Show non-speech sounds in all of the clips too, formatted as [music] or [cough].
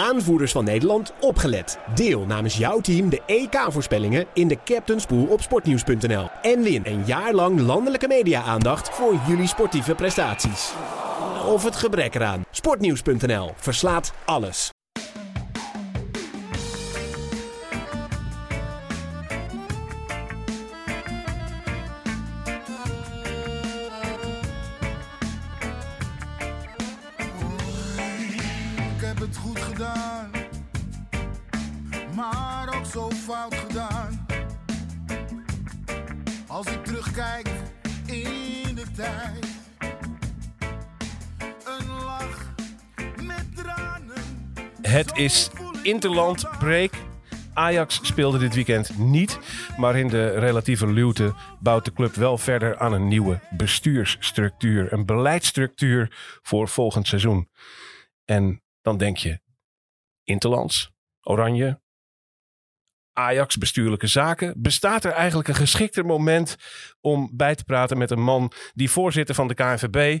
aanvoerders van Nederland, opgelet. Deel namens jouw team de EK-voorspellingen in de Captain's Pool op sportnieuws.nl. En win een jaar lang landelijke media-aandacht voor jullie sportieve prestaties. Of het gebrek eraan. Sportnieuws.nl verslaat alles. Is Interland Break. Ajax speelde dit weekend niet. Maar in de relatieve luwte bouwt de club wel verder aan een nieuwe bestuursstructuur. Een beleidsstructuur voor volgend seizoen. En dan denk je, Interlands, Oranje, Ajax, bestuurlijke zaken. Bestaat er eigenlijk een geschikter moment om bij te praten met een man die voorzitter van de KNVB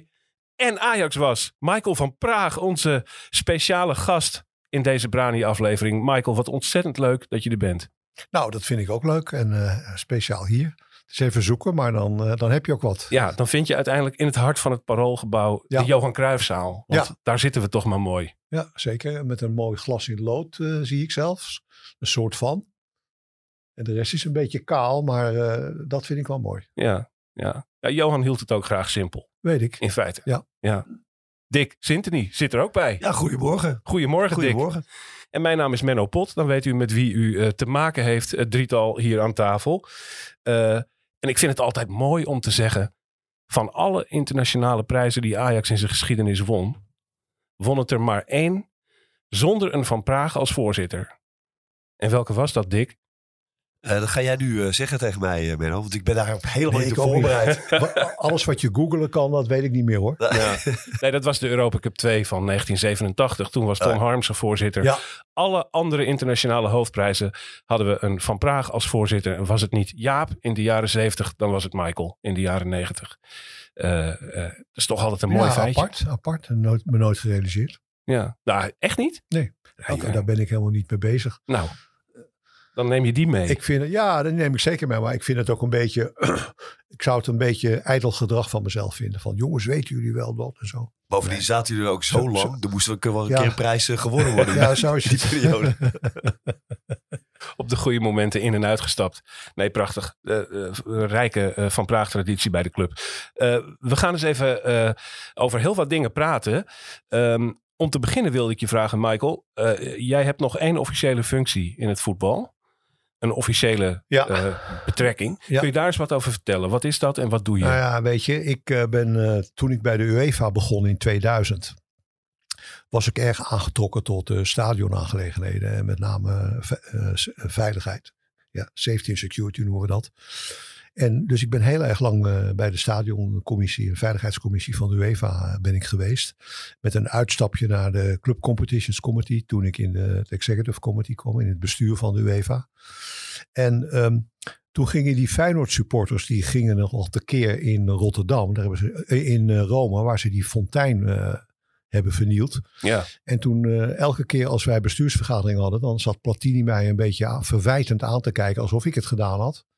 en Ajax was? Michael van Praag, onze speciale gast in deze Brani-aflevering. Michael, wat ontzettend leuk dat je er bent. Nou, dat vind ik ook leuk en eh, speciaal hier. Het is even zoeken, maar dan, eh, dan heb je ook wat. Ja, dan vind je uiteindelijk in het hart van het Paroolgebouw Ja. de Johan Cruijffzaal. Want Ja. daar zitten we toch maar mooi. Ja, zeker. Met een mooi glas in lood eh, zie ik zelfs. Een soort van. En de rest is een beetje kaal, maar dat vind ik wel mooi. Ja, ja. ja, Johan hield het ook graag simpel, Weet ik. in feite. Ja. ja. Dick Sintony zit er ook bij. Ja, goedemorgen. Goedemorgen, Dick. Goedemorgen. En mijn naam is Menno Pot. Dan weet u met wie u eh, te maken heeft, het drietal hier aan tafel. Eh, en ik vind het altijd mooi om te zeggen... van alle internationale prijzen die Ajax in zijn geschiedenis won... won het er maar één zonder een Van Praag als voorzitter. En welke was dat, Dick? Eh, dat ga jij nu eh, zeggen tegen mij, eh, Menno. Want ik ben daar helemaal niet op voorbereid. [laughs] Alles wat je googelen kan, dat weet ik niet meer hoor. Ja. Nee, dat was de Europa Cup 2 van 1987. Toen was Tom Ja. Harmsen voorzitter. Ja. Alle andere internationale hoofdprijzen hadden we een Van Praag als voorzitter. En was het niet Jaap in de jaren 70, dan was het Michael in de jaren 90. Eh, eh, dat is toch altijd een mooi ja, feitje. apart, apart. Nooit, me nooit gerealiseerd. Ja. Nou, echt niet? Nee, daar ben ik helemaal niet mee bezig. Nou, dan neem je die mee. Ik vind het, ja, dat neem ik zeker mee. Maar ik vind het ook een beetje, [clears throat] ik zou het een beetje ijdel gedrag van mezelf vinden. Van jongens, weten jullie wel dat en zo. Bovendien zaten jullie er ook zo Zo- lang. zo- Er moest ook wel een Ja. keer eh, gewonnen worden. [laughs] Ja, zo is in die periode. [laughs] Op de goede momenten in en uitgestapt. Nee, prachtig. Eh, eh, rijke eh, Van Praag traditie bij de club. Eh, we gaan eens even eh, over heel wat dingen praten. Ehm, om te beginnen wilde ik je vragen, Michael. eh, jij hebt nog één officiële functie in het voetbal. Een officiële Ja. eh, betrekking. Ja. Kun je daar eens wat over vertellen? Wat is dat en wat doe je? Nou ja, weet je, ik eh, ben eh, toen ik bij de UEFA begon in 2000, was ik erg aangetrokken tot stadionaangelegenheden en met name veiligheid. Ja, safety and security noemen we dat. En dus ik ben heel erg lang eh, bij de stadioncommissie en veiligheidscommissie van de UEFA eh, ben ik geweest. Met een uitstapje naar de Club Competitions Committee toen ik in de, het Executive Committee kwam, in het bestuur van de UEFA. En ehm, toen gingen die Feyenoord supporters, die gingen nog tekeer in Rotterdam, daar hebben ze, eh, in Rome, waar ze die fontein hebben vernield. Ja. En toen elke keer als wij bestuursvergadering hadden, dan zat Platini mij een beetje verwijtend aan te kijken, alsof ik het gedaan had.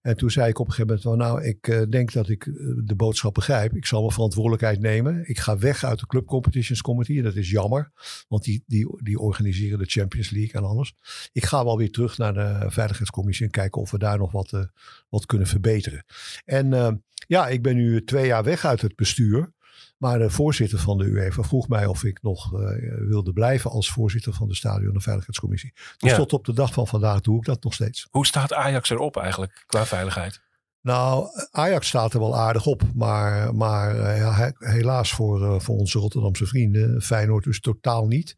En toen zei ik op een gegeven moment, van, nou, ik eh, denk dat ik eh, de boodschap begrijp. Ik zal mijn verantwoordelijkheid nemen. Ik ga weg uit de Club Competitions Committee. En dat is jammer, want die, die, die organiseren de Champions League en alles. Ik ga wel weer terug naar de Veiligheidscommissie en kijken of we daar nog wat, eh, wat kunnen verbeteren. En ja, ik ben nu twee jaar weg uit het bestuur. Maar de voorzitter van de UEFA vroeg mij of ik nog eh, wilde blijven als voorzitter van de Stadion- en Veiligheidscommissie. Dus Ja. tot op de dag van vandaag doe ik dat nog steeds. Hoe staat Ajax erop eigenlijk qua veiligheid? Nou, Ajax staat er wel aardig op. Maar, maar eh, ja, helaas voor, eh, voor onze Rotterdamse vrienden, Feyenoord dus totaal niet.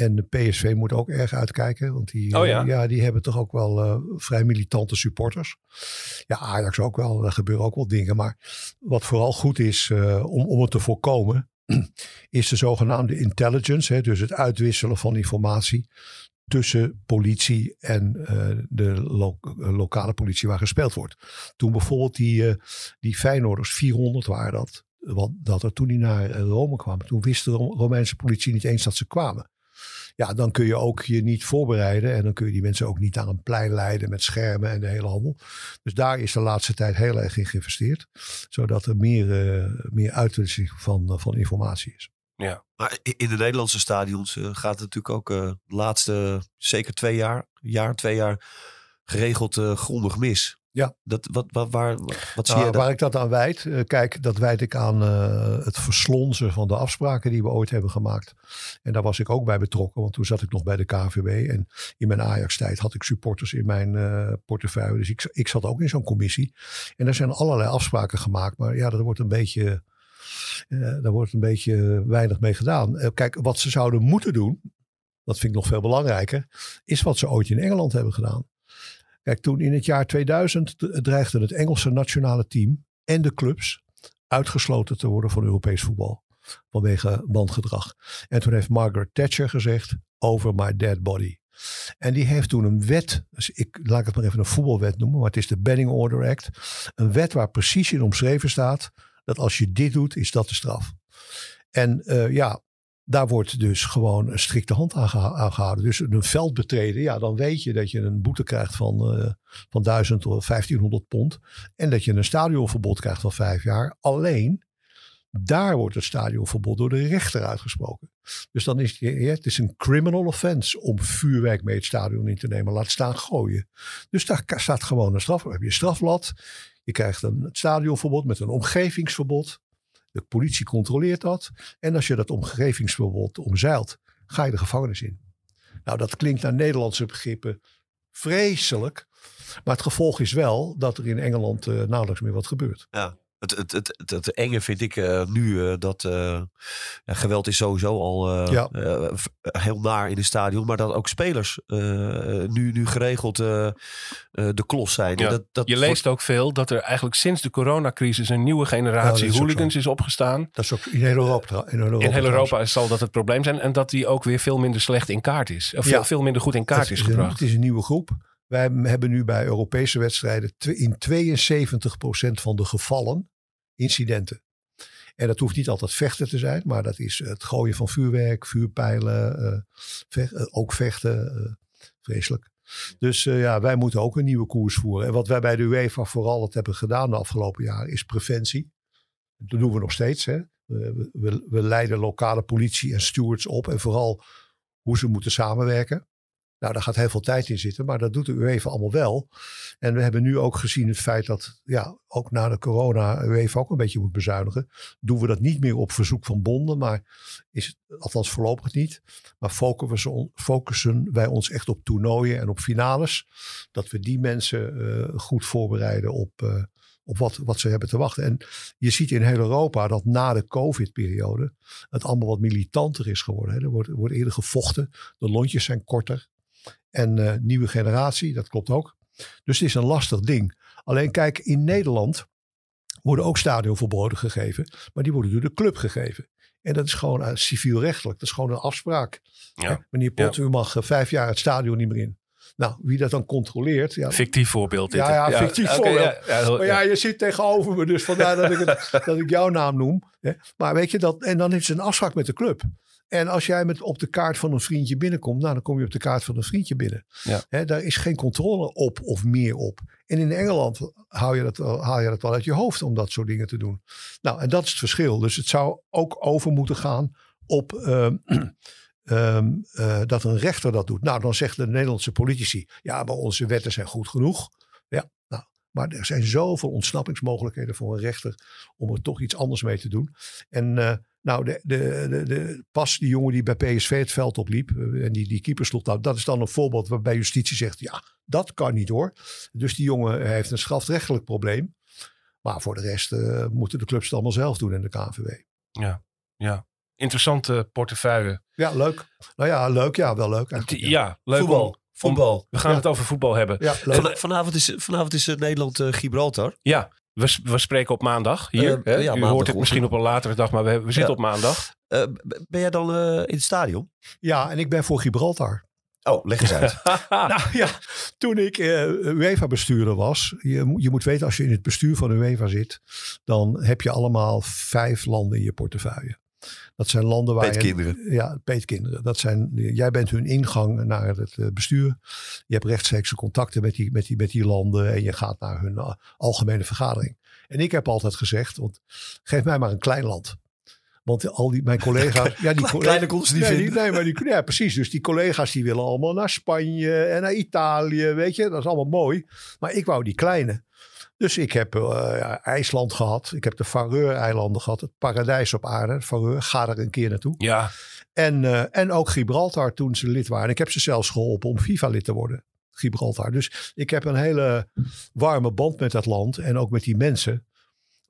En de PSV moet ook erg uitkijken. Want die, Oh ja? die hebben toch ook wel eh, vrij militante supporters. Ja, Ajax ook wel. Er gebeuren ook wel dingen. Maar wat vooral goed is eh, om, om het te voorkomen, [clears throat] is de zogenaamde intelligence. Hè, dus het uitwisselen van informatie tussen politie en eh, de lo- lokale politie waar gespeeld wordt. Toen bijvoorbeeld die, die Feyenoorders, 400 waren dat, wat, dat er toen die naar Rome kwamen. Toen wist de Ro- Romeinse politie niet eens dat ze kwamen. Ja, dan kun je ook je niet voorbereiden. En dan kun je die mensen ook niet naar een plein leiden met schermen en de hele handel. Dus daar is de laatste tijd heel erg in geïnvesteerd. Zodat er meer, uh, meer uitwisseling van, uh, van informatie is. Ja. Maar in de Nederlandse stadions uh, gaat het natuurlijk ook de laatste zeker twee jaar, jaar, twee jaar geregeld grondig mis. Ja. Dat, wat, wat, waar, wat zie nou, je Waar ik dat aan wijd? Uh, kijk, dat wijd ik aan uh, het verslonzen van de afspraken die we ooit hebben gemaakt. En daar was ik ook bij betrokken, want toen zat ik nog bij de KVB. En in mijn Ajax-tijd had ik supporters in mijn uh, portefeuille. Dus ik, ik zat ook in zo'n commissie. En er zijn allerlei afspraken gemaakt. Maar ja, dat wordt een beetje, daar wordt een beetje weinig mee gedaan. kijk, wat ze zouden moeten doen, dat vind ik nog veel belangrijker, is wat ze ooit in Engeland hebben gedaan. Kijk, toen in het jaar 2000 dreigde het Engelse nationale team en de clubs uitgesloten te worden van Europees voetbal. Vanwege bandgedrag. En toen heeft Margaret Thatcher gezegd: over my dead body. En die heeft toen een wet, dus ik laat het maar even een voetbalwet noemen, maar het is de Banning Order Act. Een wet waar precies in omschreven staat dat als je dit doet, is dat de straf. En uh, ja, daar wordt dus gewoon een strikte hand aan, gehouden. Dus een veld betreden, ja, dan weet je dat je een boete krijgt van, uh, van 1000 of 1500 pond. En dat je een stadionverbod krijgt van vijf jaar. Alleen, daar wordt het stadionverbod door de rechter uitgesproken. Dus dan is het, het is een criminal offense om vuurwerk mee het stadion in te nemen. Laat staan gooien. Dus daar staat gewoon een straf. Dan heb je een strafblad. Je krijgt een stadionverbod met een omgevingsverbod. De politie controleert dat. En als je dat omgevingsverbod omzeilt, ga je de gevangenis in. Nou, dat klinkt naar Nederlandse begrippen vreselijk. Maar het gevolg is wel dat er in Engeland uh, nauwelijks meer wat gebeurt. Ja. Het, het, het, het, het enge vind ik uh, nu uh, dat uh, geweld is sowieso al ja. heel naar in het stadion. Maar dat ook spelers nu, nu geregeld de klos zijn. Ja. Dat, dat je leest ook veel dat er eigenlijk sinds de coronacrisis een nieuwe generatie ja, hooligans is opgestaan. Dat is ook in heel Europa. In, Europa, in heel Europa zal dat het probleem zijn. En dat die ook weer veel minder slecht in kaart is. Of veel, veel minder goed in kaart het is, gebracht. Een, het is een nieuwe groep. Wij hebben nu bij Europese wedstrijden in 72% van de gevallen incidenten. En dat hoeft niet altijd vechten te zijn, maar dat is het gooien van vuurwerk, vuurpijlen, vecht, uh, ook vechten. Uh, vreselijk. Dus ja, wij moeten ook een nieuwe koers voeren. En wat wij bij de UEFA vooral het hebben gedaan de afgelopen jaren is preventie. Dat doen we nog steeds. Hè. We, we leiden lokale politie en stewards op en vooral hoe ze moeten samenwerken. Nou, daar gaat heel veel tijd in zitten, maar dat doet de UEFA allemaal wel. En we hebben nu ook gezien het feit dat, ja, ook na de corona, UEFA ook een beetje moet bezuinigen. Doen we dat niet meer op verzoek van bonden, maar is het, althans voorlopig niet. Maar focussen, focussen wij ons echt op toernooien en op finales. Dat we die mensen uh, goed voorbereiden op, uh, op wat, wat ze hebben te wachten. En je ziet in heel Europa dat na de COVID-periode het allemaal wat militanter is geworden. Hè. Er wordt, wordt eerder gevochten, de lontjes zijn korter. En uh, nieuwe generatie, dat klopt ook. Dus het is een lastig ding. Alleen kijk, in Nederland worden ook stadionverboden gegeven. Maar die worden door de club gegeven. En dat is gewoon uh, civielrechtelijk. Dat is gewoon een afspraak. Ja. Meneer Pot, ja. u mag uh, vijf jaar het stadion niet meer in. Nou, wie dat dan controleert. Ja, fictief voorbeeld. Dit, ja, ja, fictief okay, voorbeeld. Ja, maar ja, je zit tegenover me, dus vandaar dat ik, het, [laughs] dat ik jouw naam noem. Hè. Maar weet je dat, en dan is het een afspraak met de club. En als jij met op de kaart van een vriendje binnenkomt, nou, dan kom je op de kaart van een vriendje binnen. Ja. He, daar is geen controle op of meer op. En in Engeland haal je, dat, haal je dat wel uit je hoofd om dat soort dingen te doen. Nou, en dat is het verschil. Dus het zou ook over moeten gaan op um, um, uh, dat een rechter dat doet. Nou, dan zegt de Nederlandse politici, ja, maar onze wetten zijn goed genoeg. Ja, nou, maar er zijn zoveel ontsnappingsmogelijkheden voor een rechter om er toch iets anders mee te doen. En uh, nou, de, de, de, pas die jongen die bij PSV het veld opliep en die, die keeper sloeg, nou, dat is dan een voorbeeld waarbij justitie zegt, ja, dat kan niet hoor. Dus die jongen heeft een strafrechtelijk probleem. Maar voor de rest moeten de clubs het allemaal zelf doen in de KNVB. Ja, ja. Interessante portefeuille. Ja, leuk. Nou ja, leuk. Ja, wel leuk. Ja, ja leuk. Voetbal. Om, Voetbal. we gaan ja. het over voetbal hebben. Ja, Van, vanavond is, vanavond is uh, Nederland-Gibraltar. Uh, ja, we, we, spreken op maandag hier. Uh, hè? ja, U maandag hoort het misschien op een latere dag, maar we, we zitten Ja. op maandag. Uh, ben jij dan uh, in het stadion? Ja, en ik ben voor Gibraltar. Oh, leg eens uit. [laughs] nou ja, toen ik uh, UEFA-bestuurder was. Je, je, moet weten, als je in het bestuur van UEFA zit. dan heb je allemaal vijf landen in je portefeuille. Dat zijn landen waar Peetkinderen. Je, ja, peetkinderen. Dat zijn, jij bent hun ingang naar het eh, bestuur. Je hebt rechtstreekse contacten met die, met, die, met die landen. En je gaat naar hun uh, algemene vergadering. En ik heb altijd gezegd, want geef mij maar een klein land. Want al die, mijn collega's... [laughs] ja, die Kleine ze die- vinden. nee, maar die, ja, precies. Dus die collega's die willen allemaal naar Spanje en naar Italië. Weet je, dat is allemaal mooi. Maar ik wou die kleine. Dus ik heb ja, IJsland gehad. Ik heb de Faroe-eilanden gehad. Het paradijs op aarde. Faroe, ga er een keer naartoe. Ja, En, eh, en ook Gibraltar toen ze lid waren. Ik heb ze zelfs geholpen om FIFA-lid te worden. Gibraltar. Dus ik heb een hele warme band met dat land. En ook met die mensen.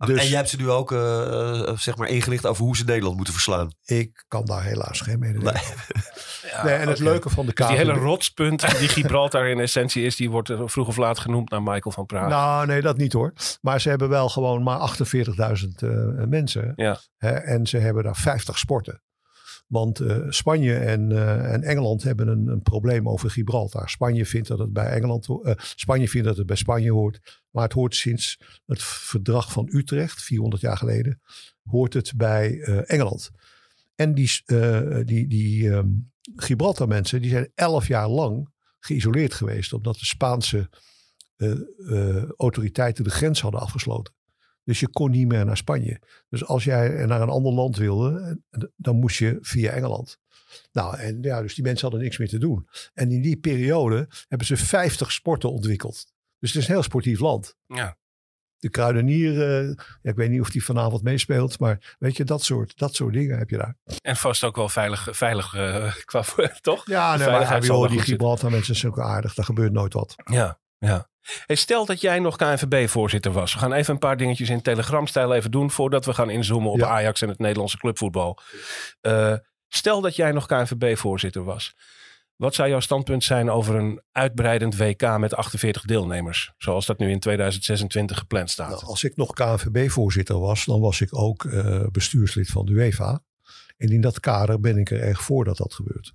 Dus En jij hebt ze nu ook eh, eh, zeg maar ingelicht over hoe ze Nederland moeten verslaan. ik kan daar helaas geen mededeling [laughs] ja, Nee, en het leuke van de Dus die hele rotspunt die Gibraltar in essentie is, die wordt vroeg of laat genoemd naar Michael van Praag. Nou, nee, dat niet hoor. Maar ze hebben wel gewoon maar 48.000 eh, mensen. Ja. Hè, en ze hebben daar 50 sporten. Want eh, Spanje en, eh, en Engeland hebben een, een probleem over Gibraltar. Spanje vindt dat het bij Engeland eh, Spanje vindt dat het bij Spanje hoort. Maar het hoort sinds het verdrag van Utrecht, 400 jaar geleden, hoort het bij Engeland. En die, die, die ehm, Gibraltar mensen, die zijn 11 jaar lang geïsoleerd geweest. Omdat de Spaanse autoriteiten de grens hadden afgesloten. Dus je kon niet meer naar Spanje. Dus als jij naar een ander land wilde, dan moest je via Engeland. Nou, en ja, dus die mensen hadden niks meer te doen. En in die periode hebben ze 50 sporten ontwikkeld. Dus het is een heel sportief land. Ja. De kruidenier, eh, ja, ik weet niet of die vanavond meespeelt, maar weet je, dat soort, dat soort dingen heb je daar. En vast ook wel veilig, veilig eh, [laughs] qua, toch? Ja, nee, maar wel die. Gibraltar mensen zijn ook aardig, daar gebeurt nooit wat. Ja, ja. Hey, stel dat jij nog KNVB-voorzitter was. We gaan even een paar dingetjes in telegramstijl even doen voordat we gaan inzoomen op Ja. Ajax en het Nederlandse clubvoetbal. Eh, stel dat jij nog KNVB-voorzitter was. Wat zou jouw standpunt zijn over een uitbreidend WK met 48 deelnemers? Zoals dat nu in 2026 gepland staat. Nou, als ik nog KNVB-voorzitter was, dan was ik ook eh, bestuurslid van de UEFA. En in dat kader ben ik er erg voor dat dat gebeurt.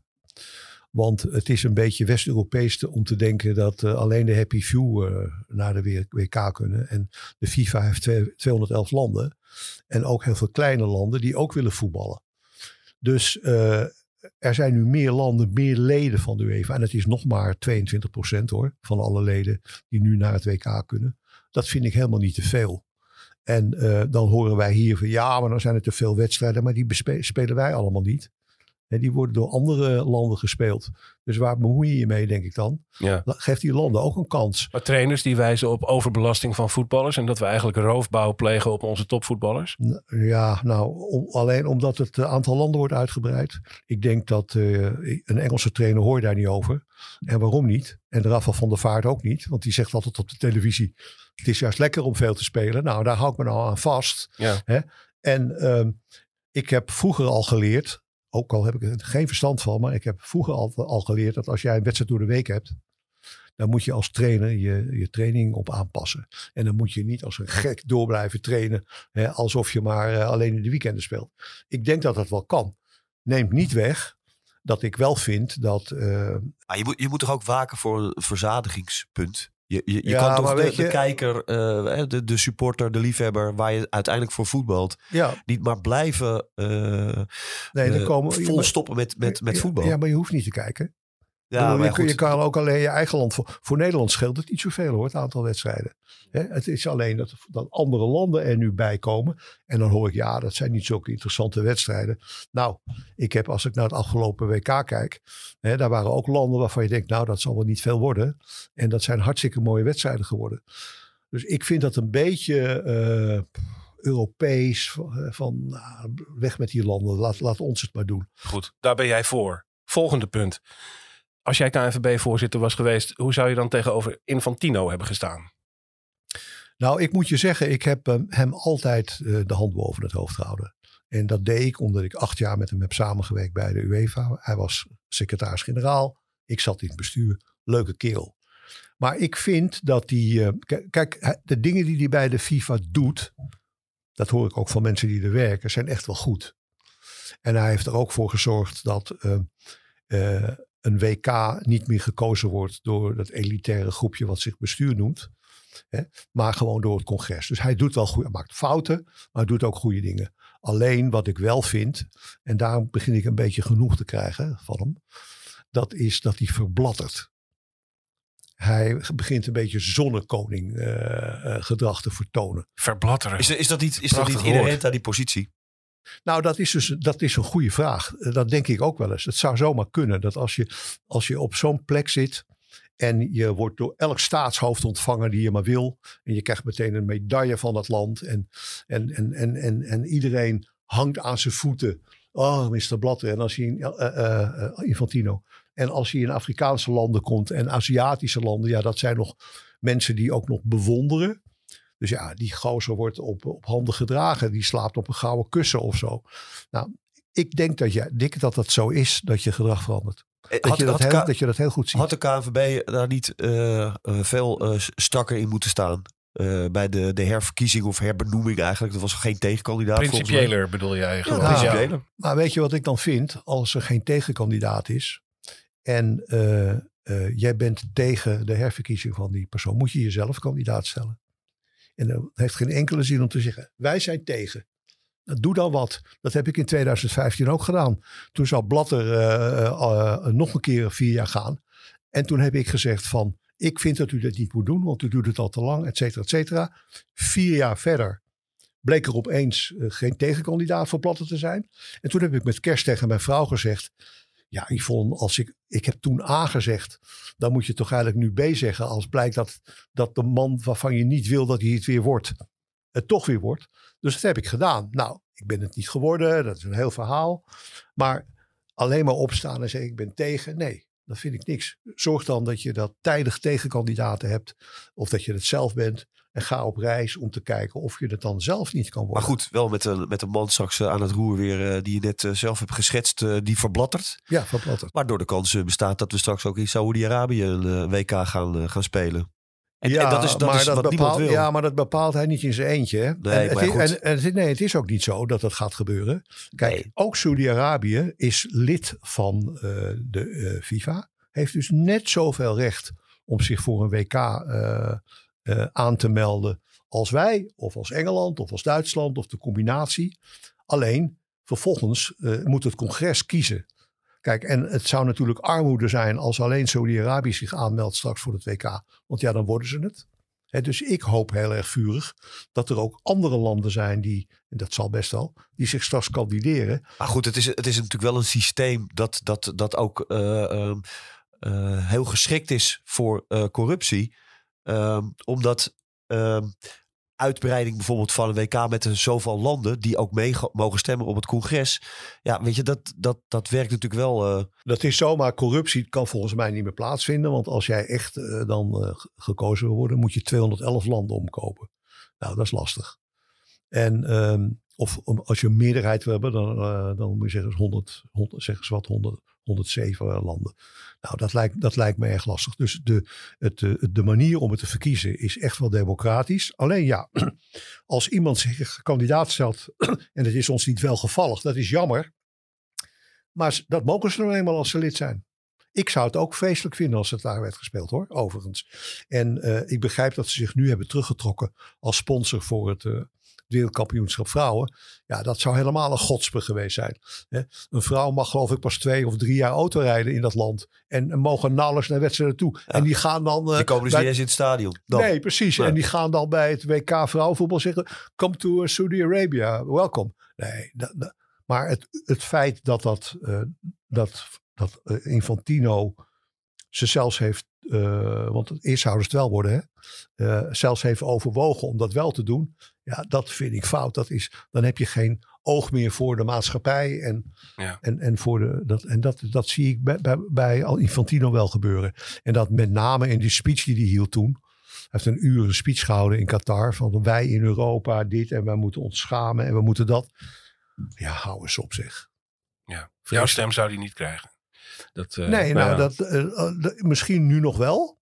Want het is een beetje West-Europees te- om te denken dat eh, alleen de Happy Few eh, naar de WK kunnen. En de FIFA heeft twee- 211 landen. En ook heel veel kleine landen die ook willen voetballen. Dus eh, er zijn nu meer landen, meer leden van de UEFA. En het is nog maar 22% hoor, van alle leden die nu naar het WK kunnen. Dat vind ik helemaal niet te veel. En dan horen wij hier van ja, maar dan zijn er te veel wedstrijden. Maar die spelen wij allemaal niet. En die worden door andere landen gespeeld. Dus waar bemoei je je mee, denk ik dan? Ja. La- Geef die landen ook een kans. Maar trainers die wijzen op overbelasting van voetballers en dat we eigenlijk roofbouw plegen op onze topvoetballers. Ja, nou, om- alleen omdat het eh, aantal landen wordt uitgebreid. Ik denk dat eh, een Engelse trainer hoor daar niet over. En waarom niet? En Rafa van der Vaart ook niet. Want die zegt altijd op de televisie... het is juist lekker om veel te spelen. Nou, daar hou ik me nou aan vast. Ja. Hè? En ehm, ik heb vroeger al geleerd... ook al heb ik er geen verstand van... maar ik heb vroeger al, geleerd dat als jij een wedstrijd door de week hebt... dan moet je als trainer je, je training op aanpassen. En dan moet je niet als een gek door blijven trainen... Hè, alsof je maar eh, alleen in de weekenden speelt. Ik denk dat dat wel kan. Neemt niet weg dat ik wel vind dat... eh, Maar je, moet, je moet toch ook waken voor een verzadigingspunt. Je, je, je Ja, kan toch de, kijker, eh, de, de supporter, de liefhebber, waar je uiteindelijk voor voetbalt, ja, niet maar blijven eh, nee, dan eh, komen... vol stoppen met, met, met voetbal. Ja, maar je hoeft niet te kijken. Ja, je, kun- goed. je kan ook alleen je eigen land. Voor, voor Nederland scheelt het niet zoveel hoor, het aantal wedstrijden. Het is alleen dat, dat andere landen er nu bij komen. En dan hoor ik, ja, dat zijn niet zulke interessante wedstrijden. Nou, ik heb als ik naar het afgelopen WK kijk. Daar waren ook landen waarvan je denkt, nou, dat zal wel niet veel worden. En dat zijn hartstikke mooie wedstrijden geworden. Dus ik vind dat een beetje eh, Europees. Van, van, nou, weg met die landen, laat, laat ons het maar doen. Goed, daar ben jij voor. Volgende punt. Als jij KNVB-voorzitter was geweest, hoe zou je dan tegenover Infantino hebben gestaan? Nou, ik moet je zeggen, ik heb eh, hem altijd eh, de hand boven het hoofd gehouden. En dat deed ik omdat ik acht jaar met hem heb samengewerkt bij de UEFA. Hij was secretaris-generaal. Ik zat in het bestuur. Leuke kerel. Maar ik vind dat hij... eh, k- kijk, hij- de dingen die hij bij de FIFA doet... dat hoor ik ook van mensen die er werken... zijn echt wel goed. En hij heeft er ook voor gezorgd dat... eh, eh, een WK niet meer gekozen wordt door dat elitaire groepje wat zich bestuur noemt maar gewoon door het congres. Dus hij doet wel goed, hij maakt fouten, maar hij doet ook goede dingen. Alleen wat ik wel vind, en daarom begin ik een beetje genoeg te krijgen van hem, dat is dat hij verbladdert. Hij begint een beetje zonnekoning uh, gedrag te vertonen. Verbladderen. Is, is dat niet, is dat niet inherent aan die positie? Nou, dat is dus dat is een goede vraag. Dat denk ik ook wel eens. Het zou zomaar kunnen dat als je, als je op zo'n plek zit en je wordt door elk staatshoofd ontvangen die je maar wil. En je krijgt meteen een medaille van dat land. En, en, en, en, en, en iedereen hangt aan zijn voeten. Oh, Mr. Blatter. En als hij in Infantino. En als hij in Afrikaanse landen komt en Aziatische landen. Ja, dat zijn nog mensen die ook nog bewonderen. Dus ja, die gozer wordt op, op handen gedragen. Die slaapt op een gouden kussen of zo. Nou, ik denk dat, je, denk dat dat zo is dat je gedrag verandert. Eh, dat, je dat, heel, dat je dat heel goed ziet. Had de KNVB daar niet uh, veel uh, strakker in moeten staan? bij de, de herverkiezing of herbenoeming eigenlijk. Dat was geen tegenkandidaat. Principieler bedoel jij gewoon. Ja, nou, Maar weet je wat ik dan vind? Als er geen tegenkandidaat is en jij bent tegen de herverkiezing van die persoon, moet je jezelf kandidaat stellen. En dat heeft geen enkele zin om te zeggen, wij zijn tegen. Doe dan wat. Dat heb ik in 2015 ook gedaan. Toen zou Blatter uh, uh, nog een keer vier jaar gaan. En toen heb ik gezegd van, ik vind dat u dat niet moet doen, want u doet het al te lang, et cetera, et cetera. Vier jaar verder bleek er opeens geen tegenkandidaat voor Blatter te zijn. En toen heb ik met kerst tegen mijn vrouw gezegd, ja, Yvonne, als ik, ik heb toen A gezegd, dan moet je toch eigenlijk nu B zeggen. Als blijkt dat, dat de man waarvan je niet wil dat hij het weer wordt, het toch weer wordt. Dus dat heb ik gedaan. Nou, ik ben het niet geworden, dat is een heel verhaal. Maar alleen maar opstaan en zeggen ik ben tegen, nee, dat vind ik niks. Zorg dan dat je dat tijdig tegenkandidaten hebt. Of dat je het zelf bent. En ga op reis om te kijken of je het dan zelf niet kan worden. Maar goed, wel met een, met een man straks eh, aan het roer weer eh, die je net eh, zelf hebt geschetst, die verblattert. Ja, verblattert. Waardoor de kans bestaat dat we straks ook in Saoedi-Arabië een WK gaan, gaan spelen. En, ja, dat is, dat maar is dat bepaalt, wil. Ja, maar dat bepaalt hij niet in zijn eentje. Nee, en, het, en, en, nee, het is ook niet zo dat dat gaat gebeuren. Kijk, ook Saudi-Arabië is lid van uh, de uh, FIFA. Heeft dus net zoveel recht om zich voor een WK uh, aan te melden als wij, of als Engeland, of als Duitsland, of de combinatie. Alleen, vervolgens moet het congres kiezen. Kijk, en het zou natuurlijk armoede zijn als alleen Saudi-Arabië zich aanmeldt straks voor het WK. Want ja, dan worden ze het. dus ik hoop heel erg vurig dat er ook andere landen zijn die, en dat zal best wel, die zich straks kandideren. Maar goed, het is, het is natuurlijk wel een systeem dat, dat, dat ook uh, uh, heel geschikt is voor corruptie. Ehm, omdat ehm, uitbreiding bijvoorbeeld van een WK met zoveel landen die ook mee mogen stemmen op het congres. Ja, weet je, dat, dat, dat werkt natuurlijk wel. Uh... Dat is zomaar corruptie kan volgens mij niet meer plaatsvinden. Want als jij echt uh, dan uh, gekozen wil worden, moet je 211 landen omkopen. Nou, dat is lastig. En um, of als je een meerderheid wil hebben, dan, dan moet je zeggen 100, 100 zeg eens wat, 100, 107 landen. Nou, dat lijkt, dat lijkt me erg lastig. Dus de, het, de manier om het te verkiezen is echt wel democratisch. Alleen ja, [clears throat] als iemand zich kandidaat stelt [clears throat] en het is ons niet wel gevallig, dat is jammer. Maar dat mogen ze nou eenmaal als ze lid zijn. Ik zou het ook vreselijk vinden als het daar werd gespeeld hoor, overigens. En uh, ik begrijp dat ze zich nu hebben teruggetrokken als sponsor voor het, uh, wereldkampioenschap vrouwen. Ja, dat zou helemaal een godspe geweest zijn. Een vrouw mag geloof ik pas twee of drie jaar auto rijden in dat land. En, mogen nauwelijks naar wedstrijden toe. En die gaan dan... Uh, die komen dus bij... niet eens in het stadion. Dan. Nee, precies. En die gaan dan bij het WK vrouwenvoetbal zeggen... Come to Saudi Arabia, welkom. Nee, maar het, het feit dat dat, uh, dat, dat uh, Infantino ze zelfs heeft, uh, want eerst zouden ze het wel worden, hè? Uh, zelfs heeft overwogen om dat wel te doen. Ja, dat vind ik fout. Dat is, dan heb je geen oog meer voor de maatschappij. En, ja. en, en, voor de, dat, en dat, dat zie ik bij, bij, bij Infantino wel gebeuren. En dat met name in die speech die hij hield toen. Hij heeft een uur een speech gehouden in Qatar. Van wij in Europa dit en wij moeten ons schamen en we moeten dat. Ja, hou eens op zich. Ja, jouw stem zou hij niet krijgen. Dat, uh, nee, nou, dat, uh, misschien nu nog wel.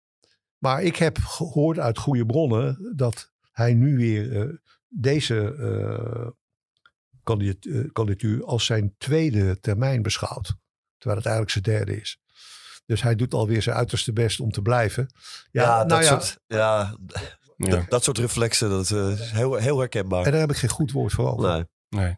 Maar ik heb gehoord uit goede bronnen dat hij nu weer uh, deze kandidatuur als zijn tweede termijn beschouwt. Terwijl het eigenlijk zijn derde is. Dus hij doet alweer zijn uiterste best om te blijven. Ja, ja nou dat, ja, soort, ja, ja. Dat, dat, soort reflexen, dat is heel, heel herkenbaar. En daar heb ik geen goed woord voor over. Nee. nee.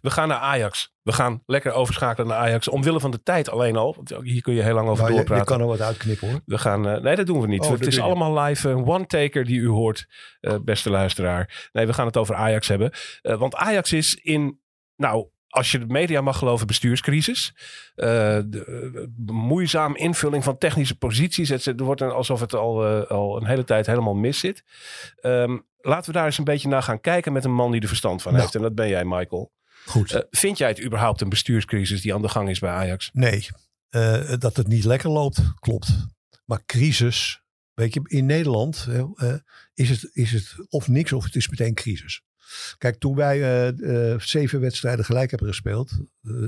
We gaan naar Ajax. We gaan lekker overschakelen naar Ajax. Omwille van de tijd alleen al. Want hier kun je heel lang over Nou, je, doorpraten. je kan er wat uitknippen hoor. We gaan, eh, nee, dat doen we niet. Oh, het is allemaal live. Een one-taker die u hoort, eh, beste luisteraar. Nee, we gaan het over Ajax hebben. Eh, want Ajax is in, nou, als je de media mag geloven, bestuurscrisis. Eh, de, eh, moeizaam invulling van technische posities. Het, er wordt alsof het al, eh, al een hele tijd helemaal mis zit. Ehm, laten we daar eens een beetje naar gaan kijken met een man die er verstand van Nou. heeft. En dat ben jij, Michael. Goed. Eh, vind jij het überhaupt een bestuurscrisis die aan de gang is bij Ajax? Nee, eh, dat het niet lekker loopt, klopt. Maar crisis, weet je, in Nederland eh, is, het, is het of niks of het is meteen crisis. Kijk, toen wij zeven wedstrijden gelijk hebben gespeeld,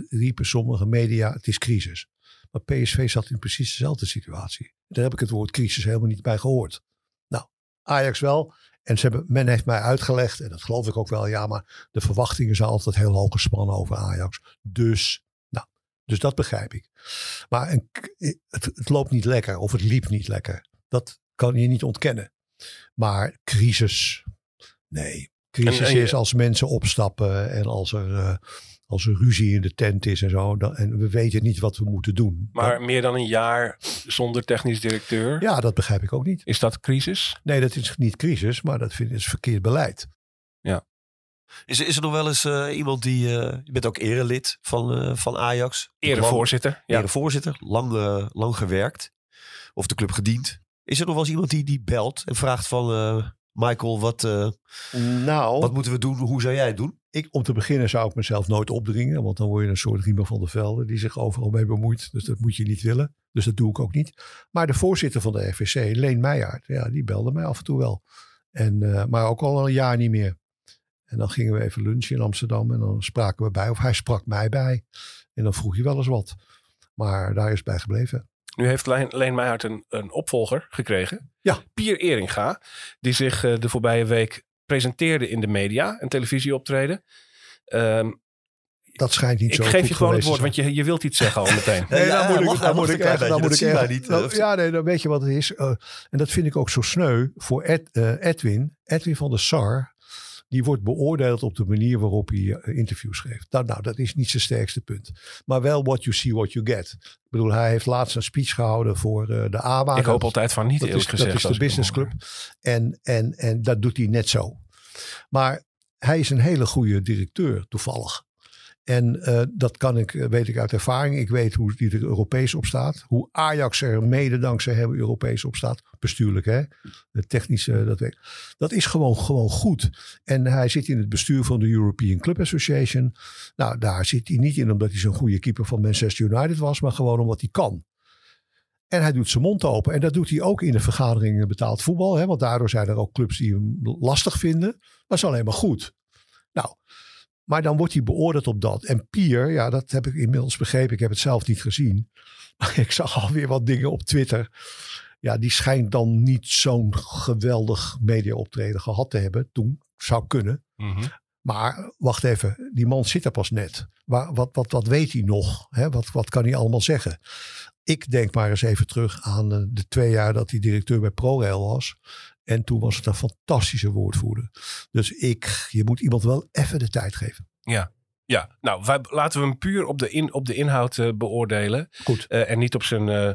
riepen sommige media, het is crisis. Maar PSV zat in precies dezelfde situatie. Daar heb ik het woord crisis helemaal niet bij gehoord. Nou, Ajax wel. En ze hebben, men heeft mij uitgelegd, en dat geloof ik ook wel, ja, maar de verwachtingen zijn altijd heel hoog gespannen over Ajax. Dus, nou, dus dat begrijp ik. Maar een, het, het loopt niet lekker of het liep niet lekker. Dat kan je niet ontkennen. Maar crisis, nee. Crisis En- en je- is als mensen opstappen en als er, eh, als er ruzie in de tent is en zo. Dan, en we weten niet wat we moeten doen. Maar meer dan een jaar zonder technisch directeur. ja, dat begrijp ik ook niet. Is dat crisis? Nee, dat is niet crisis, maar dat vind ik is verkeerd beleid. Is, is er nog wel eens eh, iemand die... eh, je bent ook erelid van, eh, van Ajax. Erevoorzitter. Ja. Erevoorzitter. Lang, lang gewerkt. Of de club gediend. Is er nog wel eens iemand die, die belt en vraagt van... eh, Michael, wat, eh, Nou, wat moeten we doen? Hoe zou jij het doen? Ik, om te beginnen zou ik mezelf nooit opdringen. Want dan word je een soort Riemer van der Velde die zich overal mee bemoeit. Dus dat moet je niet willen. Dus dat doe ik ook niet. Maar de voorzitter van de RVC, Leen Meijaard, ja, die belde mij af en toe wel. En, eh, maar ook al een jaar niet meer. En dan gingen we even lunchen in Amsterdam en dan spraken we bij. Of hij sprak mij bij. En dan vroeg je wel eens wat. Maar daar is het bij gebleven. Nu heeft Leen, Leen een, een opvolger gekregen. Ja. Pier Eringa. Die zich eh, de voorbije week presenteerde in de media. Een televisieoptreden. Ehm, Dat schijnt niet ik zo geef goed je gewoon het woord, want je, je wilt iets zeggen al meteen. Nee, Ja, dan moet ik, dan moet ik echt, dan moet ik echt. niet. dan- Eh, ja, nee, dan weet je wat het is. Eh, en dat vind ik ook zo sneu voor Ed, eh, Edwin. Edwin van der Sar. Die wordt beoordeeld op de manier waarop hij eh, interviews geeft. Nou, nou, dat is niet zijn sterkste punt. Maar wel what you see, what you get. Ik bedoel, hij heeft laatst een speech gehouden voor eh, de ABA. ik hoop Dat- altijd van niet dat is, gezegd. Dat is de ik hem business hoor. club. En, en, en dat doet hij net zo. Maar hij is een hele goede directeur, toevallig. En eh, dat kan ik, eh, weet ik uit ervaring. Ik weet hoe die er Europees op staat. Hoe Ajax er mede dankzij hem Europees op staat. Bestuurlijk, hè? De technische, dat weet. Dat is gewoon, gewoon goed. En hij zit in het bestuur van de European Club Association. Nou, daar zit hij niet in omdat hij zo'n goede keeper van Manchester United was. Maar gewoon omdat hij kan. En hij doet zijn mond open. En dat doet hij ook in de vergaderingen betaald voetbal. Hè? Want daardoor zijn er ook clubs die hem lastig vinden. Dat is alleen maar goed. Nou, maar dan wordt hij beoordeeld op dat. En Pier, ja, dat heb ik inmiddels begrepen. Ik heb het zelf niet gezien. [laughs] Maar ik zag alweer wat dingen op Twitter. Ja, die schijnt dan niet zo'n geweldig mediaoptreden gehad te hebben. Toen zou kunnen. Mhm. Maar wacht even, die man zit er pas net. Waar, wat, wat, wat weet hij nog? Hè? Wat, wat kan hij allemaal zeggen? Ik denk maar eens even terug aan eh, de twee jaar dat hij directeur bij ProRail was. En toen was het een fantastische woordvoerder. Dus ik, je moet iemand wel even de tijd geven. Ja, nou, wij, laten we hem puur op de, in, op de inhoud eh, beoordelen. Goed. Eh, en niet op zijn, eh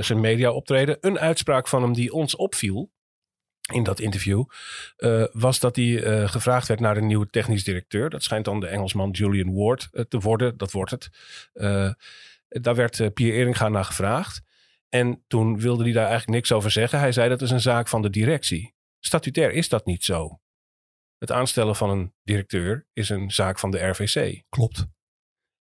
zijn media optreden. Een uitspraak van hem die ons opviel in dat interview. was dat hij gevraagd werd naar een nieuwe technisch directeur. Dat schijnt dan de Engelsman Julian Ward te worden. Dat wordt het. Daar werd Pierre Eringa naar gevraagd. En toen wilde hij daar eigenlijk niks over zeggen. Hij zei dat is een zaak van de directie. Statutair is dat niet zo. Het aanstellen van een directeur is een zaak van de RVC. Klopt.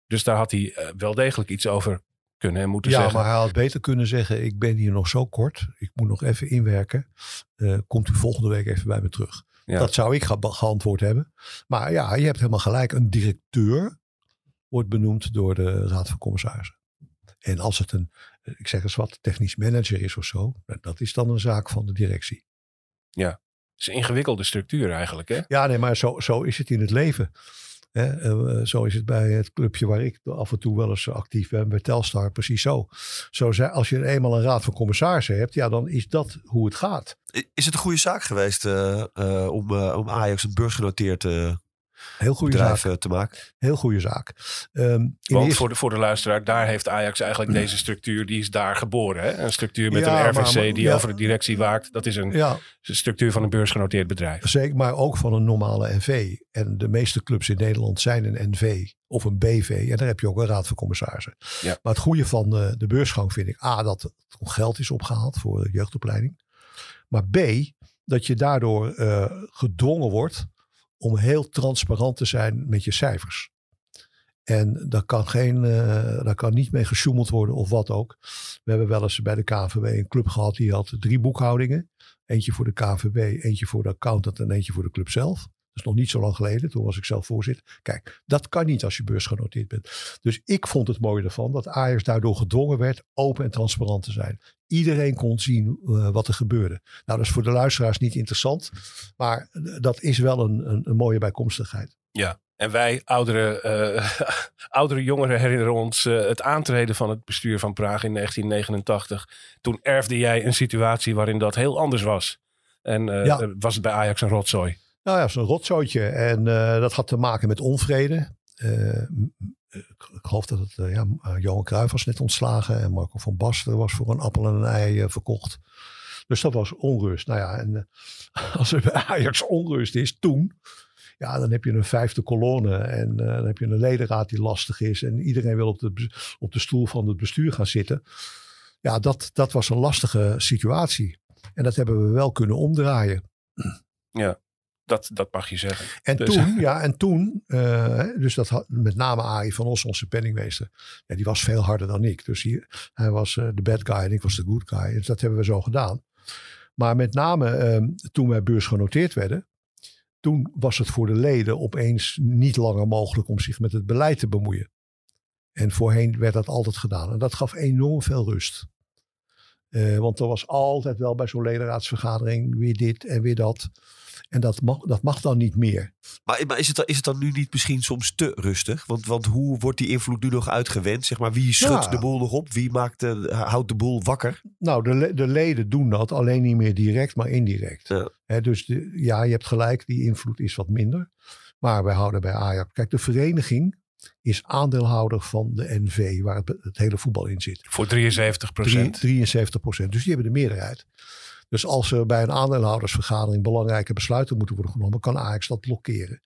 Dus daar had hij eh, wel degelijk iets over kunnen en moeten Ja, zeggen. maar hij had beter kunnen zeggen: Ik ben hier nog zo kort. Ik moet nog even inwerken. Eh, komt u volgende week even bij me terug? Ja. Dat zou ik ge- geantwoord hebben. Maar ja, je hebt helemaal gelijk. Een directeur wordt benoemd door de Raad van Commissarissen. En als het een, ik zeg eens wat, technisch manager is of zo, nou, dat is dan een zaak van de directie. Het is een ingewikkelde structuur eigenlijk. Hè? Ja, nee, maar zo, zo is het in het leven. Hè, eh, zo is het bij het clubje waar ik af en toe wel eens actief ben, bij Telstar, precies zo. zo zei, als je eenmaal een raad van commissarissen hebt, ja, dan is dat hoe het gaat. Is het een goede zaak geweest eh, eh, om, eh, om Ajax een beursgenoteerd eh, Heel goede bedrijf zaak. eh, te maken. Heel goede zaak. Ehm, Want eerste- voor de, voor de luisteraar, daar heeft Ajax eigenlijk deze structuur, die is daar geboren. Hè? Een structuur met Ja, een RVC maar- die ja. over de directie waakt. Dat is een ja, structuur van een beursgenoteerd bedrijf. Zeker, maar ook van een normale NV. En de meeste clubs in Nederland zijn een NV of een BV. En daar heb je ook een raad van commissarissen. Ja. Maar het goede van de, de beursgang vind ik A, dat er geld is opgehaald voor de jeugdopleiding. Maar B, dat je daardoor eh, gedwongen wordt om heel transparant te zijn met je cijfers. En daar kan, geen, eh, daar kan niet mee gesjoemeld worden of wat ook. We hebben wel eens bij de KNVB een club gehad die had drie boekhoudingen. Eentje voor de KNVB, eentje voor de accountant en eentje voor de club zelf. Dat is nog niet zo lang geleden. Toen was ik zelf voorzitter. Kijk, dat kan niet als je beursgenoteerd bent. Dus ik vond het mooie ervan dat Ajax daardoor gedwongen werd open en transparant te zijn. Iedereen kon zien eh, wat er gebeurde. Nou, dat is voor de luisteraars niet interessant. Maar eh, dat is wel een, een, een mooie bijkomstigheid. Ja. En wij, oudere, eh, [laughs] oudere jongeren, herinneren ons het aantreden van het bestuur van Praag in 1989. Toen erfde jij een situatie waarin dat heel anders was. En Ja. was het bij Ajax een rotzooi. Nou ja, zo'n rotzootje. En dat had te maken met onvrede. Ik geloof dat het, eh, ja, eh, Johan Cruijff was net ontslagen. En Marco van Basten was voor een appel en een ei eh, verkocht. Dus dat was onrust. Nou ja, en [laughs] als er bij Ajax onrust is, toen... Ja, dan heb je een vijfde kolonne. En dan heb je een ledenraad die lastig is. En iedereen wil op de, op de stoel van het bestuur gaan zitten. Ja, dat, dat was een lastige situatie. En dat hebben we wel kunnen omdraaien. Dat, dat mag je zeggen. En Dus- toen, ja, en toen, eh, dus dat had met name Arie van Os, onze penningmeester, ja, die was veel harder dan ik. Dus hier, hij was eh, de bad guy en ik was de good guy. Dus dat hebben we zo gedaan. Maar met name eh, toen wij beursgenoteerd werden, toen was het voor de leden opeens niet langer mogelijk om zich met het beleid te bemoeien. En voorheen werd dat altijd gedaan. En dat gaf enorm veel rust. Eh, want er was altijd wel bij zo'n ledenraadsvergadering weer dit en weer dat. En dat mag, dat mag dan niet meer. Maar, maar is, het, dan- is het dan nu niet misschien soms te rustig? Want, want hoe wordt die invloed nu nog uitgewend? Zeg maar, wie schudt Ja. de boel nog op? Wie maakt de, houdt de boel wakker? Nou, de, de leden doen dat alleen niet meer direct, maar indirect. Ja. Dus de, ja, je hebt gelijk, die invloed is wat minder. Maar wij houden bij Ajax. Kijk, de vereniging is aandeelhouder van de NV, waar het, het hele voetbal in zit. Voor 73 Drie- 73 procent. Dus die hebben de meerderheid. Dus als er bij een aandeelhoudersvergadering belangrijke besluiten moeten worden genomen, kan Ajax dat blokkeren.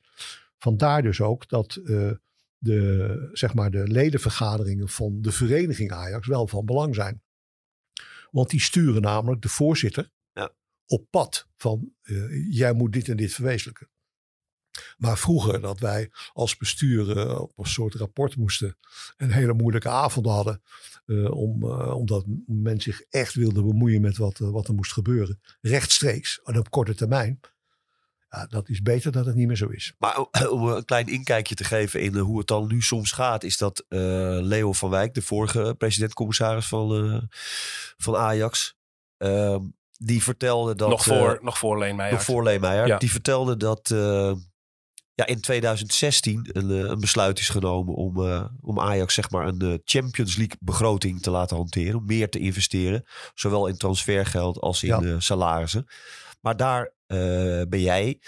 Vandaar dus ook dat eh, de, zeg maar de ledenvergaderingen van de vereniging Ajax wel van belang zijn. Want die sturen namelijk de voorzitter Ja. op pad van eh, jij moet dit en dit verwezenlijken. Maar vroeger dat wij als bestuur eh, op een soort rapport moesten en hele moeilijke avonden hadden. eh, om, eh, omdat men zich echt wilde bemoeien met wat, wat er moest gebeuren. Rechtstreeks en op korte termijn. Ja, dat is beter dat het niet meer zo is. Maar [coughs] om een klein inkijkje te geven in hoe het dan nu soms gaat, is dat eh, Leo van Wijk, de vorige president-commissaris van, eh, van Ajax, ehm, die vertelde dat. nog, voor, nog voor Leenmeijer. nog voor Leemeijer, Ja. die vertelde dat eh, ja, in 2016 een, eh, een besluit is genomen om, eh, om Ajax zeg maar een eh, Champions League begroting te laten hanteren, om meer te investeren, zowel in transfergeld als in Ja. salarissen. Maar daar ben jij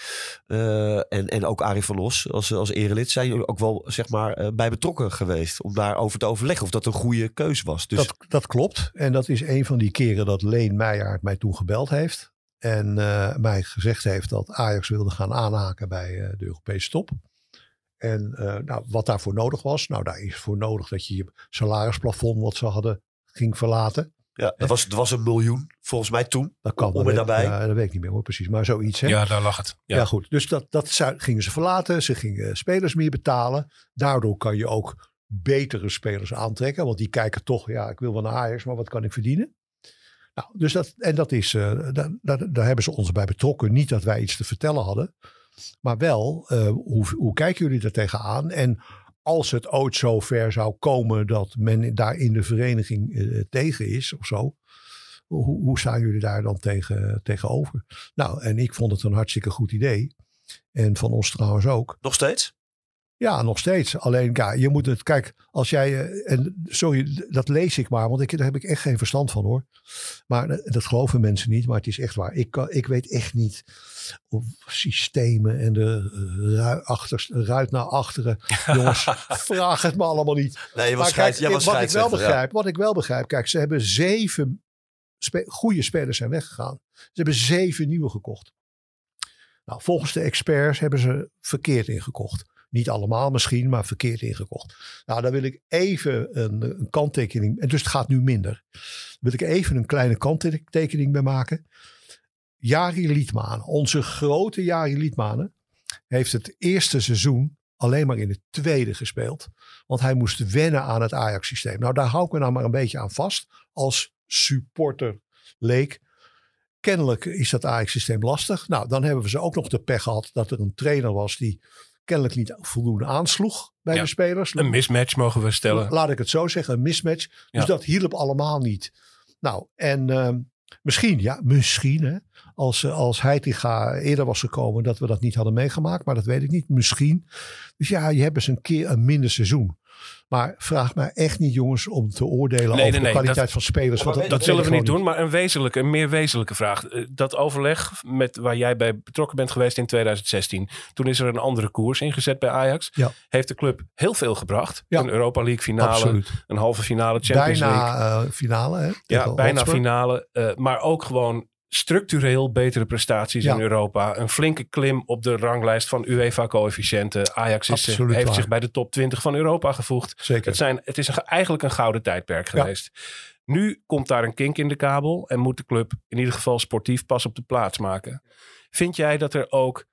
en, en ook Arie van Los als, als erelid zijn jullie ook wel zeg maar bij betrokken geweest om daarover te overleggen of dat een goede keus was. Dus Dat, dat klopt. En dat is een van die keren dat Leen Meijaard mij toen gebeld heeft. En eh, mij gezegd heeft dat Ajax wilde gaan aanhaken bij eh, de Europese top. En eh, nou, wat daarvoor nodig was. Nou, daar is voor nodig dat je je salarisplafond wat ze hadden ging verlaten. ja, dat was, dat was een miljoen volgens mij toen. Dat kan Om dat en weet- nabij. Ja, dat weet ik niet meer hoor, precies. Maar zoiets. Hè? Ja, daar lag het. Ja, Ja. goed. Dus dat, dat zou- gingen ze verlaten. Ze gingen spelers meer betalen. Daardoor kan je ook betere spelers aantrekken. Want die kijken toch, ja, ik wil wel naar Ajax, maar wat kan ik verdienen? Nou, dus dat, en dat is, daar, daar, daar hebben ze ons bij betrokken. Niet dat wij iets te vertellen hadden. Maar wel, eh, hoe, hoe kijken jullie daar tegenaan? En als het ooit zo ver zou komen dat men daar in de vereniging eh, tegen is of zo. Hoe, hoe staan jullie daar dan tegen, tegenover? Nou, en ik vond het een hartstikke goed idee. En van ons trouwens ook. Nog steeds? Ja, nog steeds. Alleen, ja, je moet het, kijk, als jij, eh, en sorry, dat lees ik maar, want ik, daar heb ik echt geen verstand van hoor. Maar eh, dat geloven mensen niet, maar het is echt waar. Ik, kan- ik weet echt niet of systemen en de eh, ru achter, ruit naar achteren. [laughs] Jongens, vraag het me allemaal niet. Nee, je was, Maar kijk, was wat ik wel ja. begrijp, wat ik wel begrijp, kijk, ze hebben zeven spe- goede spelers zijn weggegaan. Ze hebben zeven nieuwe gekocht. Nou, volgens de experts hebben ze verkeerd ingekocht. Niet allemaal misschien, maar verkeerd ingekocht. Nou, daar wil ik even een, een kanttekening. En dus het gaat nu minder. Wil ik even een kleine kanttekening bij maken. Jari Liedmanen, onze grote Jari Liedmanen, heeft het eerste seizoen alleen maar in het tweede gespeeld. Want hij moest wennen aan het Ajax-systeem. Nou, daar hou ik me nou maar een beetje aan vast. Als supporter leek. Kennelijk is dat Ajax-systeem lastig. Nou, dan hebben we ze ook nog de pech gehad dat er een trainer was die kennelijk niet voldoende aansloeg bij Ja, de spelers. Een mismatch mogen we stellen. Laat ik het zo zeggen, een mismatch. Dus Ja. dat hielp allemaal niet. Nou, en ehm, misschien, ja, misschien hè, als, eh, als Heitinga eerder was gekomen dat we dat niet hadden meegemaakt. Maar dat weet ik niet, misschien. Dus ja, je hebt eens een keer een minder seizoen. Maar vraag mij echt niet, jongens, om te oordelen Nee, over nee, de kwaliteit dat- van spelers. Want Dat, zullen we niet doen, maar een wezenlijke, een meer wezenlijke vraag. Eh, Dat overleg met waar jij bij betrokken bent geweest in 2016. Toen is er een andere koers ingezet bij Ajax. Ja. Heeft de club heel veel gebracht. Ja. Een Europa League finale, Absoluut. een halve finale Champions League. Bijna eh, finale. Hè, Ja, bijna Hotspur. finale. eh, maar ook gewoon structureel betere prestaties Ja. in Europa. Een flinke klim op de ranglijst van UEFA-coëfficiënten. Ajax is, Absoluut heeft waar. zich bij de top 20 van Europa gevoegd. Zeker. Het, zijn, het is eigenlijk een gouden tijdperk Ja. geweest. Nu komt daar een kink in de kabel en moet de club in ieder geval sportief pas op de plaats maken. Vind jij dat er ook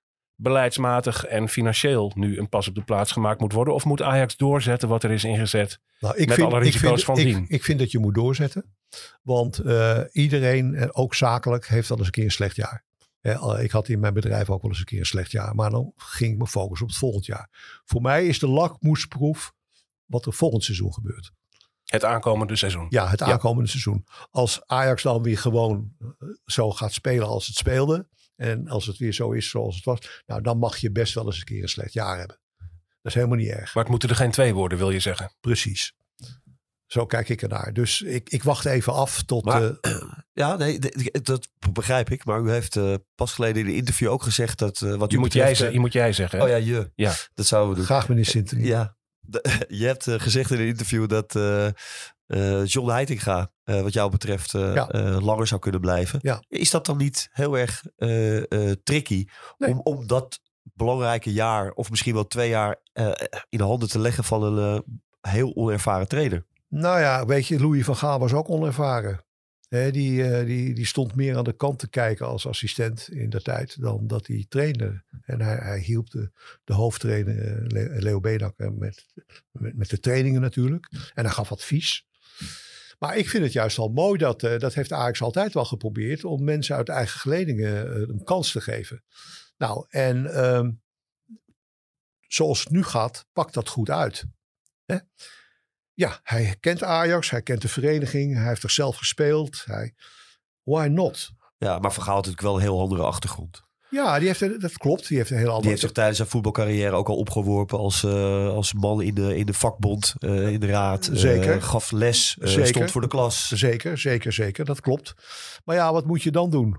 beleidsmatig en financieel nu een pas op de plaats gemaakt moet worden? Of moet Ajax doorzetten wat er is ingezet? Nou, ik Met vind, alle ik risico's vind, van ik, dien. Ik vind dat je moet doorzetten. Want eh, iedereen, en ook zakelijk, heeft wel eens een keer een slecht jaar. Al- ik had in mijn bedrijf ook wel eens een keer een slecht jaar. Maar dan ging ik me focussen op het volgend jaar. Voor mij is de lakmoesproef wat er volgend seizoen gebeurt. Het aankomende seizoen. Ja, het aankomende seizoen. Als Ajax dan weer gewoon eh, zo gaat spelen als het speelde. En als het weer zo is zoals het was. Nou, dan mag je best wel eens een keer een slecht jaar hebben. Dat is helemaal niet erg. Maar het moeten er geen twee worden, wil je zeggen? Precies. Zo kijk ik ernaar. Dus ik, ik wacht even af tot. Maar- eh, [clears throat] Ja, nee, dat begrijp ik. Maar u heeft eh, pas geleden in een interview ook gezegd dat eh, wat Je u moet, betreft, jij, je moet jij zeggen. hè? Oh ja, je. Ja. Dat zouden we doen. graag, meneer Sinten. Ja, de- [laughs] je hebt gezegd in een interview dat eh, John Heitinga, eh, wat jou betreft, eh, Ja. langer zou kunnen blijven. Ja. Is dat dan niet heel erg tricky Nee. om, om dat belangrijke jaar, of misschien wel twee jaar, in de handen te leggen van een heel onervaren trainer? Nou ja, weet je, Louis van Gaal was ook onervaren. Die, die, die stond meer aan de kant te kijken als assistent in de tijd dan dat hij trainde. En hij, hij hielp de, de hoofdtrainer Le- Leo Benakker met, met, met de trainingen natuurlijk. En hij gaf advies. Maar ik vind het juist al mooi dat, eh, dat heeft Ajax altijd wel geprobeerd, om mensen uit eigen geledingen eh, een kans te geven. Nou, en ehm, zoals het nu gaat, pakt dat goed uit. Hè? Ja, hij kent Ajax, hij kent de vereniging, hij heeft er zelf gespeeld. Hij, why not? Ja, maar Van Gaal had natuurlijk wel een heel andere achtergrond. Ja, die heeft, dat klopt. Die heeft een heel Die heeft zich tijdens zijn voetbalcarrière ook al opgeworpen als, eh, als man in de, in de vakbond, eh, in de raad. Eh, Zeker. gaf les, Zeker. stond voor de klas. Zeker, zeker, zeker. Dat klopt. Maar ja, wat moet je dan doen?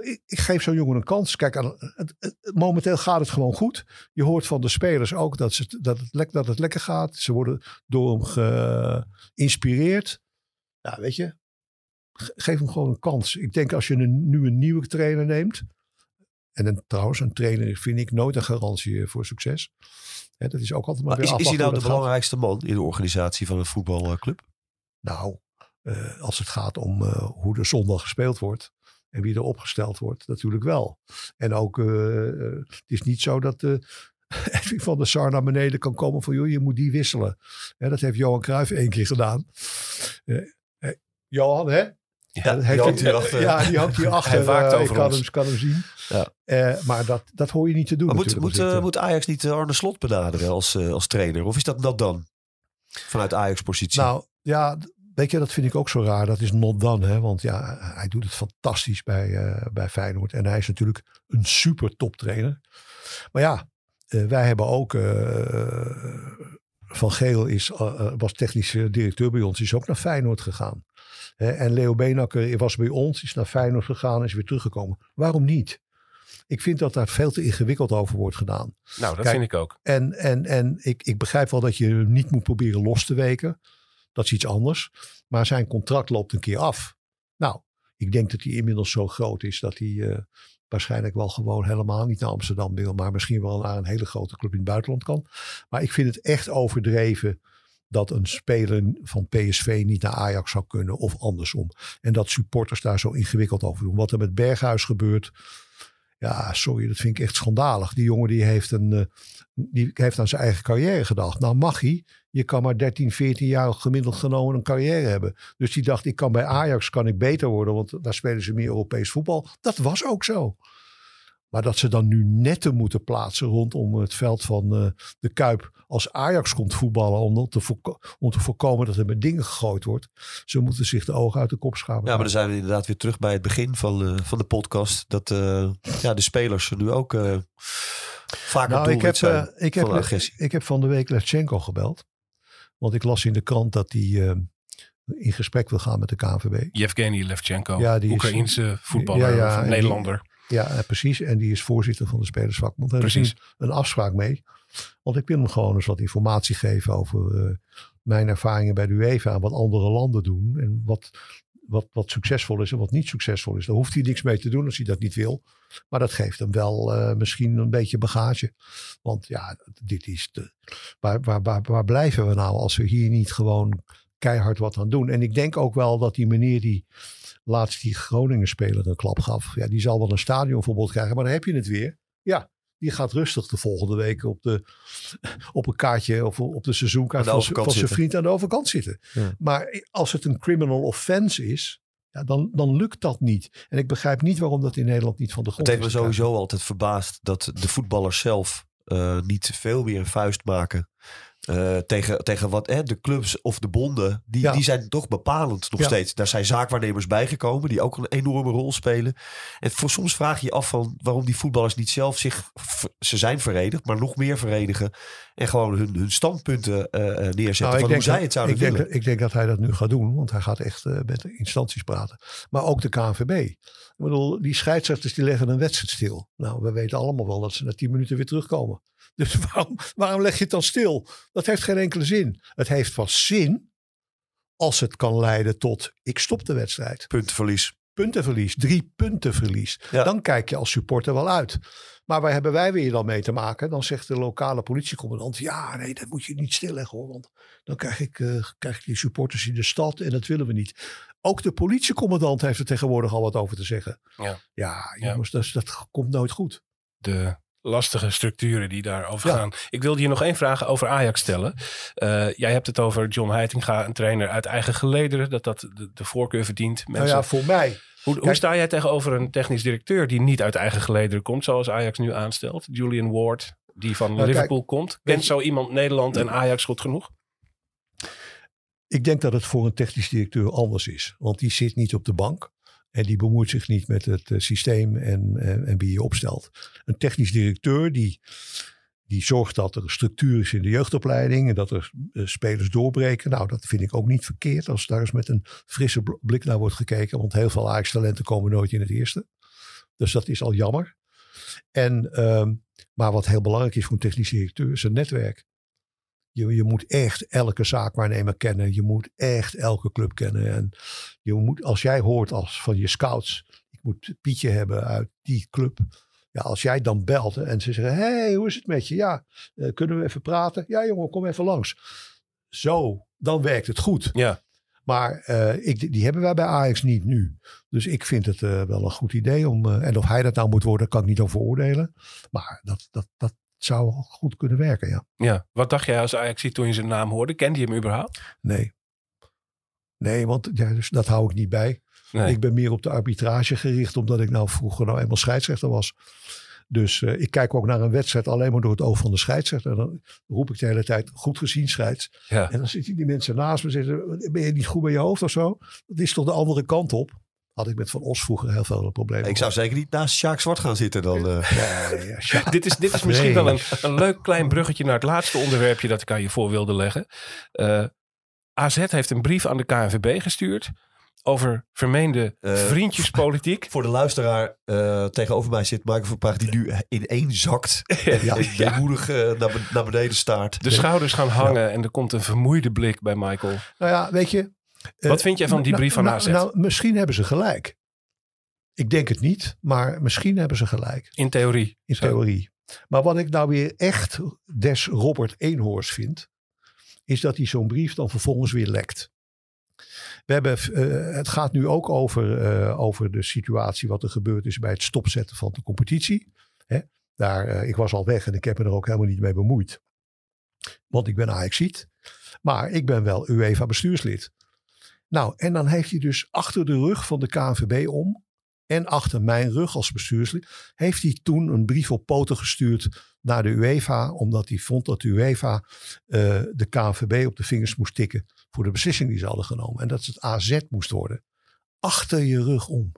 Ik, ik geef zo'n jongen een kans. Kijk, aan, het, het- momenteel gaat het gewoon goed. Je hoort van de spelers ook dat, ze, dat, het, lek, dat het lekker gaat. Ze worden door hem geïnspireerd. Ja, weet je. ge- Geef hem gewoon een kans. Ik denk als je een, nu een nieuwe trainer neemt. En een, trouwens, een trainer vind ik nooit een garantie eh, voor succes. Hè, dat is ook altijd maar, Maar weer is, is hij nou de gaat. belangrijkste man in de organisatie van een voetbalclub? Nou, eh, als het gaat om eh, hoe de zondag gespeeld wordt en wie er opgesteld wordt, natuurlijk wel. En ook, het is niet zo dat [laughs] Edwin van der Sar naar beneden kan komen van, joh, je moet die wisselen. Hè, dat heeft Johan Cruijff één keer gedaan. Johan, hè? Ja, dat die heeft hangt hij- hierachter. Ja, die hangt hier achter. Hij waakt over ik kan ons. hem, kan hem zien. Ja. Eh, maar dat, dat hoor je niet te doen Maar moet, moet, eh, moet Ajax niet eh, Arne Slot benaderen als, als trainer? Of is dat not dan? Vanuit Ajax-positie. Nou ja, weet je, dat vind ik ook zo raar. Dat is not done, hè? Want ja, hij doet het fantastisch bij, bij Feyenoord. En hij is natuurlijk een super toptrainer. Maar ja, wij hebben ook van Geel is, was technische directeur bij ons, is ook naar Feyenoord gegaan. En Leo Beenakker was bij ons, is naar Feyenoord gegaan en is weer teruggekomen. Waarom niet? Ik vind dat daar veel te ingewikkeld over wordt gedaan. Nou, dat vind ik ook. En, en, en ik, ik begrijp wel dat je niet moet proberen los te weken. Dat is iets anders. Maar zijn contract loopt een keer af. Nou, ik denk dat hij inmiddels zo groot is dat hij uh, waarschijnlijk wel gewoon helemaal niet naar Amsterdam wil. Maar misschien wel naar een hele grote club in het buitenland kan. Maar ik vind het echt overdreven dat een speler van PSV niet naar Ajax zou kunnen of andersom. En dat supporters daar zo ingewikkeld over doen. Wat er met Berghuis gebeurt, ja, sorry, dat vind ik echt schandalig. Die jongen die heeft, een, uh, die heeft aan zijn eigen carrière gedacht. Nou mag hij. Je kan maar 13, 14 jaar gemiddeld genomen een carrière hebben. Dus die dacht, ik kan bij Ajax kan ik beter worden. Want daar spelen ze meer Europees voetbal. Dat was ook zo. Maar dat ze dan nu netten moeten plaatsen rondom het veld van uh, de Kuip. Als Ajax komt voetballen om te, om te voorkomen dat er met dingen gegooid wordt. Ze moeten zich de ogen uit de kop schamen. Ja, maar dan zijn we inderdaad weer terug bij het begin van, uh, van de podcast. Dat uh, ja, de spelers nu ook vaak nou, ik heb, zijn ik heb, agressie. Ik heb van de week Levchenko gebeld. Want ik las in de krant dat hij in gesprek wil gaan met de KNVB. Yevgeny Levchenko, ja, die Oekraïense voetballer, ja, ja, Nederlander. Ja, eh, precies. En die is voorzitter van de Spelersvakbond. Daar precies. Een, afspraak mee. Want ik wil hem gewoon eens wat informatie geven over uh, mijn ervaringen bij de UEFA. En wat andere landen doen. En wat, wat, wat succesvol is en wat niet succesvol is. Daar hoeft hij niks mee te doen als hij dat niet wil. Maar dat geeft hem wel uh, misschien een beetje bagage. Want ja, dit is de. Waar, waar, waar, waar blijven we nou als we hier niet gewoon keihard wat aan doen? En ik denk ook wel dat die meneer die laatst die Groningen speler een klap gaf. Ja, die zal wel een stadionverbod krijgen, maar dan heb je het weer. Ja, die gaat rustig de volgende week op, de, [laughs] op een kaartje of op de seizoenkaart van, van zijn vriend aan de overkant zitten. Maar als het een criminal offense is, ja, dan, dan lukt dat niet. En ik begrijp niet waarom dat in Nederland niet van de grond Het heeft me sowieso altijd verbaasd dat de voetballers zelf uh, niet veel meer een vuist maken uh, tegen, tegen wat hè, de clubs of de bonden, die, die zijn toch bepalend nog steeds. Daar zijn zaakwaarnemers bijgekomen die ook een enorme rol spelen. En voor, soms vraag je je af van waarom die voetballers niet zelf zich, ze zijn verenigd, maar nog meer verenigen. En gewoon hun, hun standpunten uh, neerzetten nou, van hoe zij het zouden ik willen. Denk, ik denk dat hij dat nu gaat doen, want hij gaat echt uh, met de instanties praten. Maar ook de KNVB. Ik bedoel, die scheidsrechters die leggen een wedstrijd stil. Nou, we weten allemaal wel dat ze na tien minuten weer terugkomen. Dus waarom, waarom leg je het dan stil? Dat heeft geen enkele zin. Het heeft pas zin als het kan leiden tot ik stop de wedstrijd. Puntenverlies. Puntenverlies, drie punten verlies. Dan kijk je als supporter wel uit. Maar waar hebben wij weer dan mee te maken? Dan zegt de lokale politiecommandant: Ja, nee, dat moet je niet stilleggen hoor. Want dan krijg ik, uh, krijg ik die supporters in de stad en dat willen we niet. Ook de politiecommandant heeft er tegenwoordig al wat over te zeggen. Ja, ja jongens, Dat, dat komt nooit goed. De lastige structuren die daarover gaan. Ik wilde je nog één vraag over Ajax stellen. Uh, jij hebt het over John Heitinga, een trainer uit eigen gelederen, dat dat de, de voorkeur verdient. Mensen... Nou ja, voor mij. Hoe, hoe, sta jij tegenover een technisch directeur die niet uit eigen gelederen komt, zoals Ajax nu aanstelt? Julian Ward, die van nou, Liverpool komt. Kent zo iemand Nederland en Ajax goed genoeg? Ik denk dat het voor een technisch directeur anders is. Want die zit niet op de bank. En die bemoeit zich niet met het eh, systeem en, en, wie je opstelt. Een technisch directeur die, die zorgt dat er structuur is in de jeugdopleiding. En dat er uh, spelers doorbreken. Nou, dat vind ik ook niet verkeerd als daar eens met een frisse blik naar wordt gekeken. Want heel veel Ajax-talenten komen nooit in het eerste. Dus dat is al jammer. En, uh, maar wat heel belangrijk is voor een technisch directeur is een netwerk. Je, je moet echt elke zaakwaarnemer kennen. Je moet echt elke club kennen. En je moet, als jij hoort als van je scouts, ik moet Pietje hebben uit die club. Ja, als jij dan belt en ze zeggen, hey, hoe is het met je? Ja, uh, kunnen we even praten? Ja jongen, kom even langs. Zo, dan werkt het goed. Ja. Maar uh, ik, die hebben wij bij Ajax niet nu. Dus ik vind het uh, wel een goed idee om. Uh, en of hij dat nou moet worden, kan ik niet over oordelen. Maar dat, dat, dat, zou goed kunnen werken, ja. Ja, wat dacht jij als Ajax toen je zijn naam hoorde? Kende je hem überhaupt? Nee. Nee, want ja, dus dat hou ik niet bij. Nee. Ik ben meer op de arbitrage gericht, omdat ik nou vroeger nou eenmaal scheidsrechter was. Dus uh, ik kijk ook naar een wedstrijd alleen maar door het oog van de scheidsrechter. En dan roep ik de hele tijd, goed gezien scheids. Ja. En dan zitten die mensen naast me en zeggen, ben je niet goed bij je hoofd of zo? Dat is toch de andere kant op? Had ik met Van Os vroeger heel veel problemen. Ik zou zeker niet naast Sjaak Zwart gaan zitten dan. Uh. Ja, ja, Sjaak. dit is, dit is misschien Nee. wel een, een leuk klein bruggetje naar het laatste onderwerpje dat ik aan je voor wilde leggen. Eh, AZ heeft een brief aan de KNVB gestuurd over vermeende Eh, vriendjespolitiek. [laughs] Voor de luisteraar eh, tegenover mij zit Michael van Praag die nu ineen zakt. [laughs] Ja. En deemoedig eh, naar, naar beneden staart. De schouders gaan hangen en er komt een vermoeide blik bij Michael. Nou ja, weet je. Eh, Wat vind jij van die nou- brief van nou, AZ? Nou, misschien hebben ze gelijk. Ik denk het niet, maar misschien hebben ze gelijk. In theorie. In Zo. theorie. Maar wat ik nou weer echt des Robert Eenhoorns vind, is dat hij zo'n brief dan vervolgens weer lekt. We hebben, eh, het gaat nu ook over, eh, over de situatie wat er gebeurd is bij het stopzetten van de competitie. Hè? Daar, eh, ik was al weg en ik heb me er ook helemaal niet mee bemoeid. Want ik ben Ajaxiet. Maar ik ben wel UEFA bestuurslid. Nou, en dan heeft hij dus achter de rug van de KNVB om en achter mijn rug als bestuurslid, heeft hij toen een brief op poten gestuurd naar de UEFA, omdat hij vond dat de UEFA eh, de KNVB op de vingers moest tikken voor de beslissing die ze hadden genomen. En dat het AZ moest worden. Achter je rug om.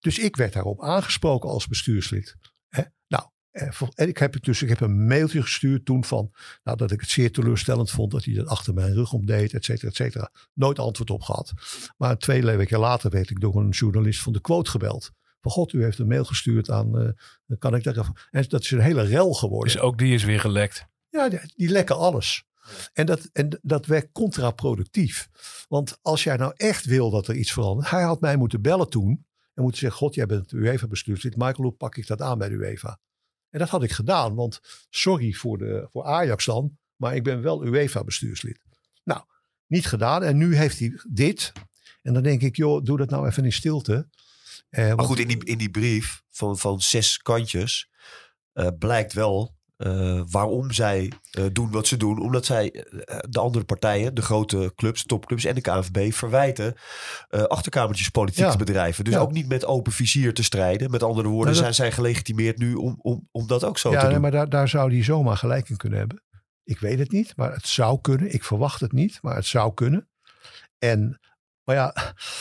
Dus ik werd daarop aangesproken als bestuurslid. Hè? Nou, en ik heb, het dus, ik heb een mailtje gestuurd toen van nou, dat ik het zeer teleurstellend vond dat hij dat achter mijn rug om deed, et cetera, et cetera. Nooit antwoord op gehad. Maar twee weken later werd ik door een journalist van de quote gebeld. Van god, u heeft een mail gestuurd aan, eh, dan kan ik daar even... En dat is een hele rel geworden. Dus ook die is weer gelekt. Ja, die, die lekken alles. En dat, en dat werkt contraproductief. Want als jij nou echt wil dat er iets verandert. Hij had mij moeten bellen toen. En moeten zeggen, god, jij bent UEFA-bestuurslid. Michael, hoe pak ik dat aan bij de UEFA? En dat had ik gedaan. Want sorry voor, de, voor Ajax dan. Maar ik ben wel UEFA-bestuurslid. Nou, niet gedaan. En nu heeft hij dit. En dan denk ik, joh, doe dat nou even in stilte. Eh, Maar want- goed, in die, in die brief van, van zes kantjes eh, blijkt wel eh, waarom zij eh, doen wat ze doen. Omdat zij eh, de andere partijen, de grote clubs, topclubs en de KNVB verwijten achterkamertjes politiek Ja. te bedrijven. Dus Ja. ook niet met open vizier te strijden. Met andere woorden, Nou, dat- zijn zij gelegitimeerd nu om, om, om dat ook zo ja, te nee, doen. maar daar, daar zou hij zomaar gelijk in kunnen hebben. Ik weet het niet, maar het zou kunnen. Ik verwacht het niet, maar het zou kunnen. En, maar ja,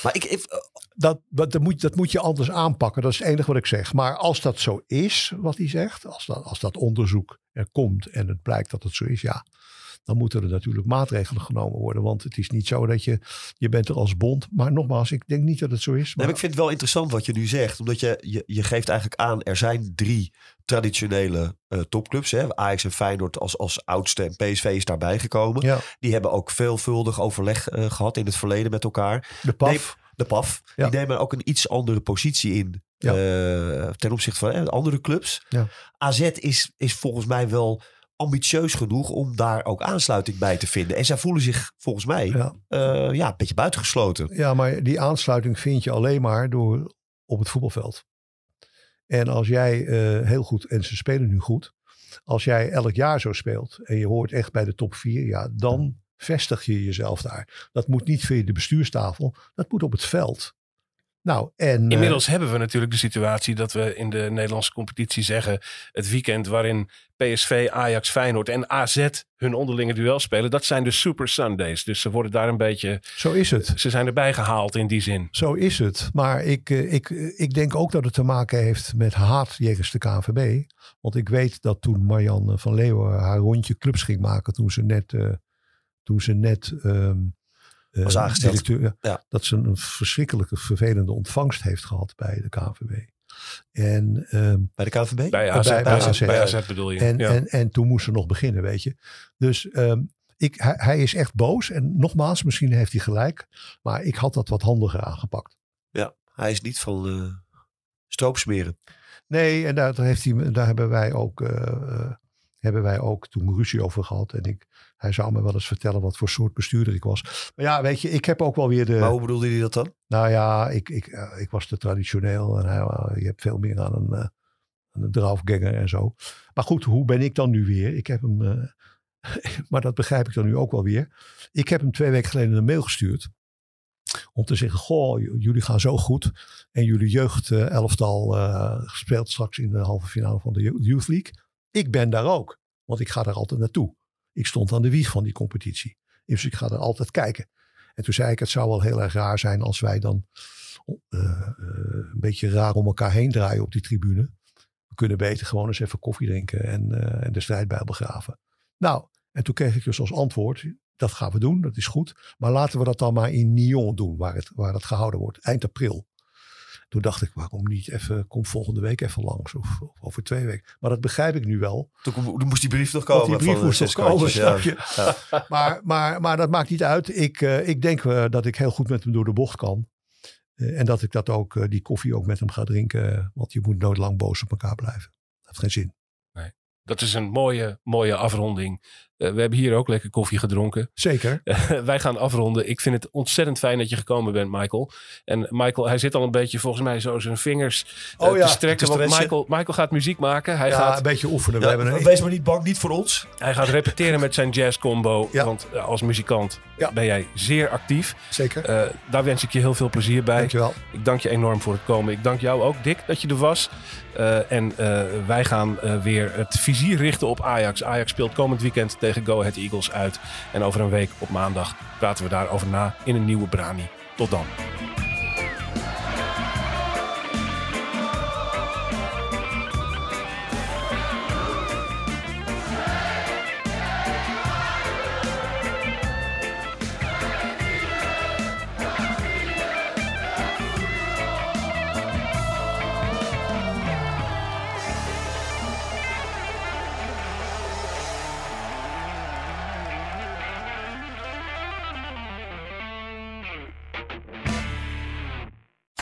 Maar ik, ik- dat, dat, dat, moet, dat moet je anders aanpakken. Dat is het enige wat ik zeg. Maar als dat zo is, wat hij zegt, als dat, als dat onderzoek er komt en het blijkt dat het zo is, ja, dan moeten er natuurlijk maatregelen genomen worden. Want het is niet zo dat je, je bent er als bond. Maar nogmaals, ik denk niet dat het zo is. Nee, Maar, maar ik vind het wel interessant wat je nu zegt. Omdat je, je, je geeft eigenlijk aan, er zijn drie traditionele eh, topclubs. Hè? Ajax en Feyenoord als, als oudste en PSV is daarbij gekomen. ja, Die hebben ook veelvuldig overleg eh, gehad in het verleden met elkaar. de PAF. Nee, de PAF. Ja. Die nemen ook een iets andere positie in Ja. eh, ten opzichte van andere clubs. Ja. AZ is, is volgens mij wel ambitieus genoeg om daar ook aansluiting bij te vinden. En zij voelen zich volgens mij ja. eh, ja, een beetje buitengesloten. Ja, maar die aansluiting vind je alleen maar door op het voetbalveld. En als jij eh, heel goed, en ze spelen nu goed, als jij elk jaar zo speelt en je hoort echt bij de top 4, ja, dan vestig je jezelf daar. Dat moet niet via de bestuurstafel, dat moet op het veld. Nou, en. eh, Inmiddels hebben we natuurlijk de situatie dat we in de Nederlandse competitie zeggen... het weekend waarin PSV, Ajax, Feyenoord en AZ hun onderlinge duel spelen... dat zijn de Super Sundays. Dus ze worden daar een beetje... zo is het. Ze zijn erbij gehaald in die zin. Zo is het. Maar ik, eh, ik, eh, ik denk ook dat het te maken heeft met haat jegens de KNVB. Want ik weet dat toen Marjan van Leeuwen haar rondje clubs ging maken, toen ze net, toen ze net ehm, eh, Was aangesteld. directeur- ja, dat ze een verschrikkelijke vervelende ontvangst heeft gehad bij de KNVB. En, ehm, Bij de KNVB? Bij AZ, bij bij AZ, AZ, bij ja. AZ bedoel je. en, ja. en, en toen moest ze nog beginnen, weet je. Dus ehm, ik, hij, hij is echt boos. En nogmaals, misschien heeft hij gelijk. Maar ik had dat wat handiger aangepakt. Ja, hij is niet van eh stroopsmeren. Nee, en daar, daar, heeft hij, daar hebben, wij ook, eh, eh, hebben wij ook toen ruzie over gehad. En ik, hij zou me wel eens vertellen wat voor soort bestuurder ik was. Maar ja, weet je, ik heb ook wel weer de... Maar hoe bedoelde hij dat dan? Nou ja, ik, ik, eh, ik was te traditioneel. En hij, eh, je hebt veel meer aan een, aan een draufganger en zo. Maar goed, hoe ben ik dan nu weer? Ik heb hem... [laughs] maar dat begrijp ik dan nu ook wel weer. Ik heb hem twee weken geleden een mail gestuurd. Om te zeggen, goh, jullie gaan zo goed. En jullie jeugd elftal speelt straks in de halve finale van de Yo- Youth League. Ik ben daar ook. Want ik ga daar altijd naartoe. Ik stond aan de wieg van die competitie. Dus ik ga er altijd kijken. En toen zei ik, het zou wel heel erg raar zijn als wij dan een beetje raar om elkaar heen draaien op die tribune. We kunnen beter gewoon eens even koffie drinken en, en de strijdbijl begraven. Nou, en toen kreeg ik dus als antwoord, dat gaan we doen, dat is goed. Maar laten we dat dan maar in Nyon doen, waar het, waar het gehouden wordt, eind april. Toen dacht ik, waarom niet even, kom volgende week even langs of, of over twee weken. Maar dat begrijp ik nu wel. Toen, moest die brief nog komen. Want die brief moest nog komen, snap je. Ja. [laughs] Maar, maar, maar dat maakt niet uit. Ik, uh, ik denk uh, dat ik heel goed met hem door de bocht kan. Uh, en dat ik dat ook, die koffie ook met hem ga drinken. Want je moet nooit lang boos op elkaar blijven. Dat heeft geen zin. Nee. Dat is een mooie, mooie afronding eh, we hebben hier ook lekker koffie gedronken. Zeker. [laughs] wij gaan afronden. Ik vind het ontzettend fijn dat je gekomen bent, Michael. En Michael, hij zit al een beetje volgens mij zo zijn vingers uh, oh, ja, te strekken. want Michael, Michael gaat muziek maken. Hij ja, gaat, een beetje oefenen. we hebben een... Wees maar niet bang, niet voor ons. Hij gaat repeteren met zijn jazz combo. Want uh, als muzikant ben jij zeer actief. Zeker. daar wens ik je heel veel plezier bij. Dankjewel. Ik dank je enorm voor het komen. Ik dank jou ook, Dick, dat je er was. en wij gaan weer het vizier richten op Ajax. Ajax speelt komend weekend Go Ahead Eagles uit. En over een week op maandag praten we daarover na in een nieuwe Brani. Tot dan.